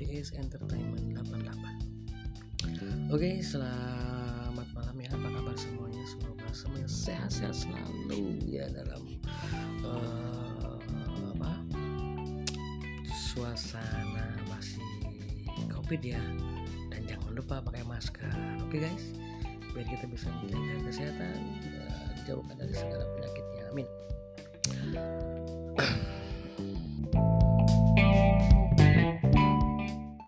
DS Entertainment 88 Oke selamat malam ya. Apa kabar semuanya? Semoga semuanya sehat-sehat selalu ya dalam uh, apa? Suasana masih covid ya. Dan jangan lupa pakai masker. Oke guys. Biar kita bisa menjaga kesehatan eh, dijauhkan dari segala penyakitnya. Amin.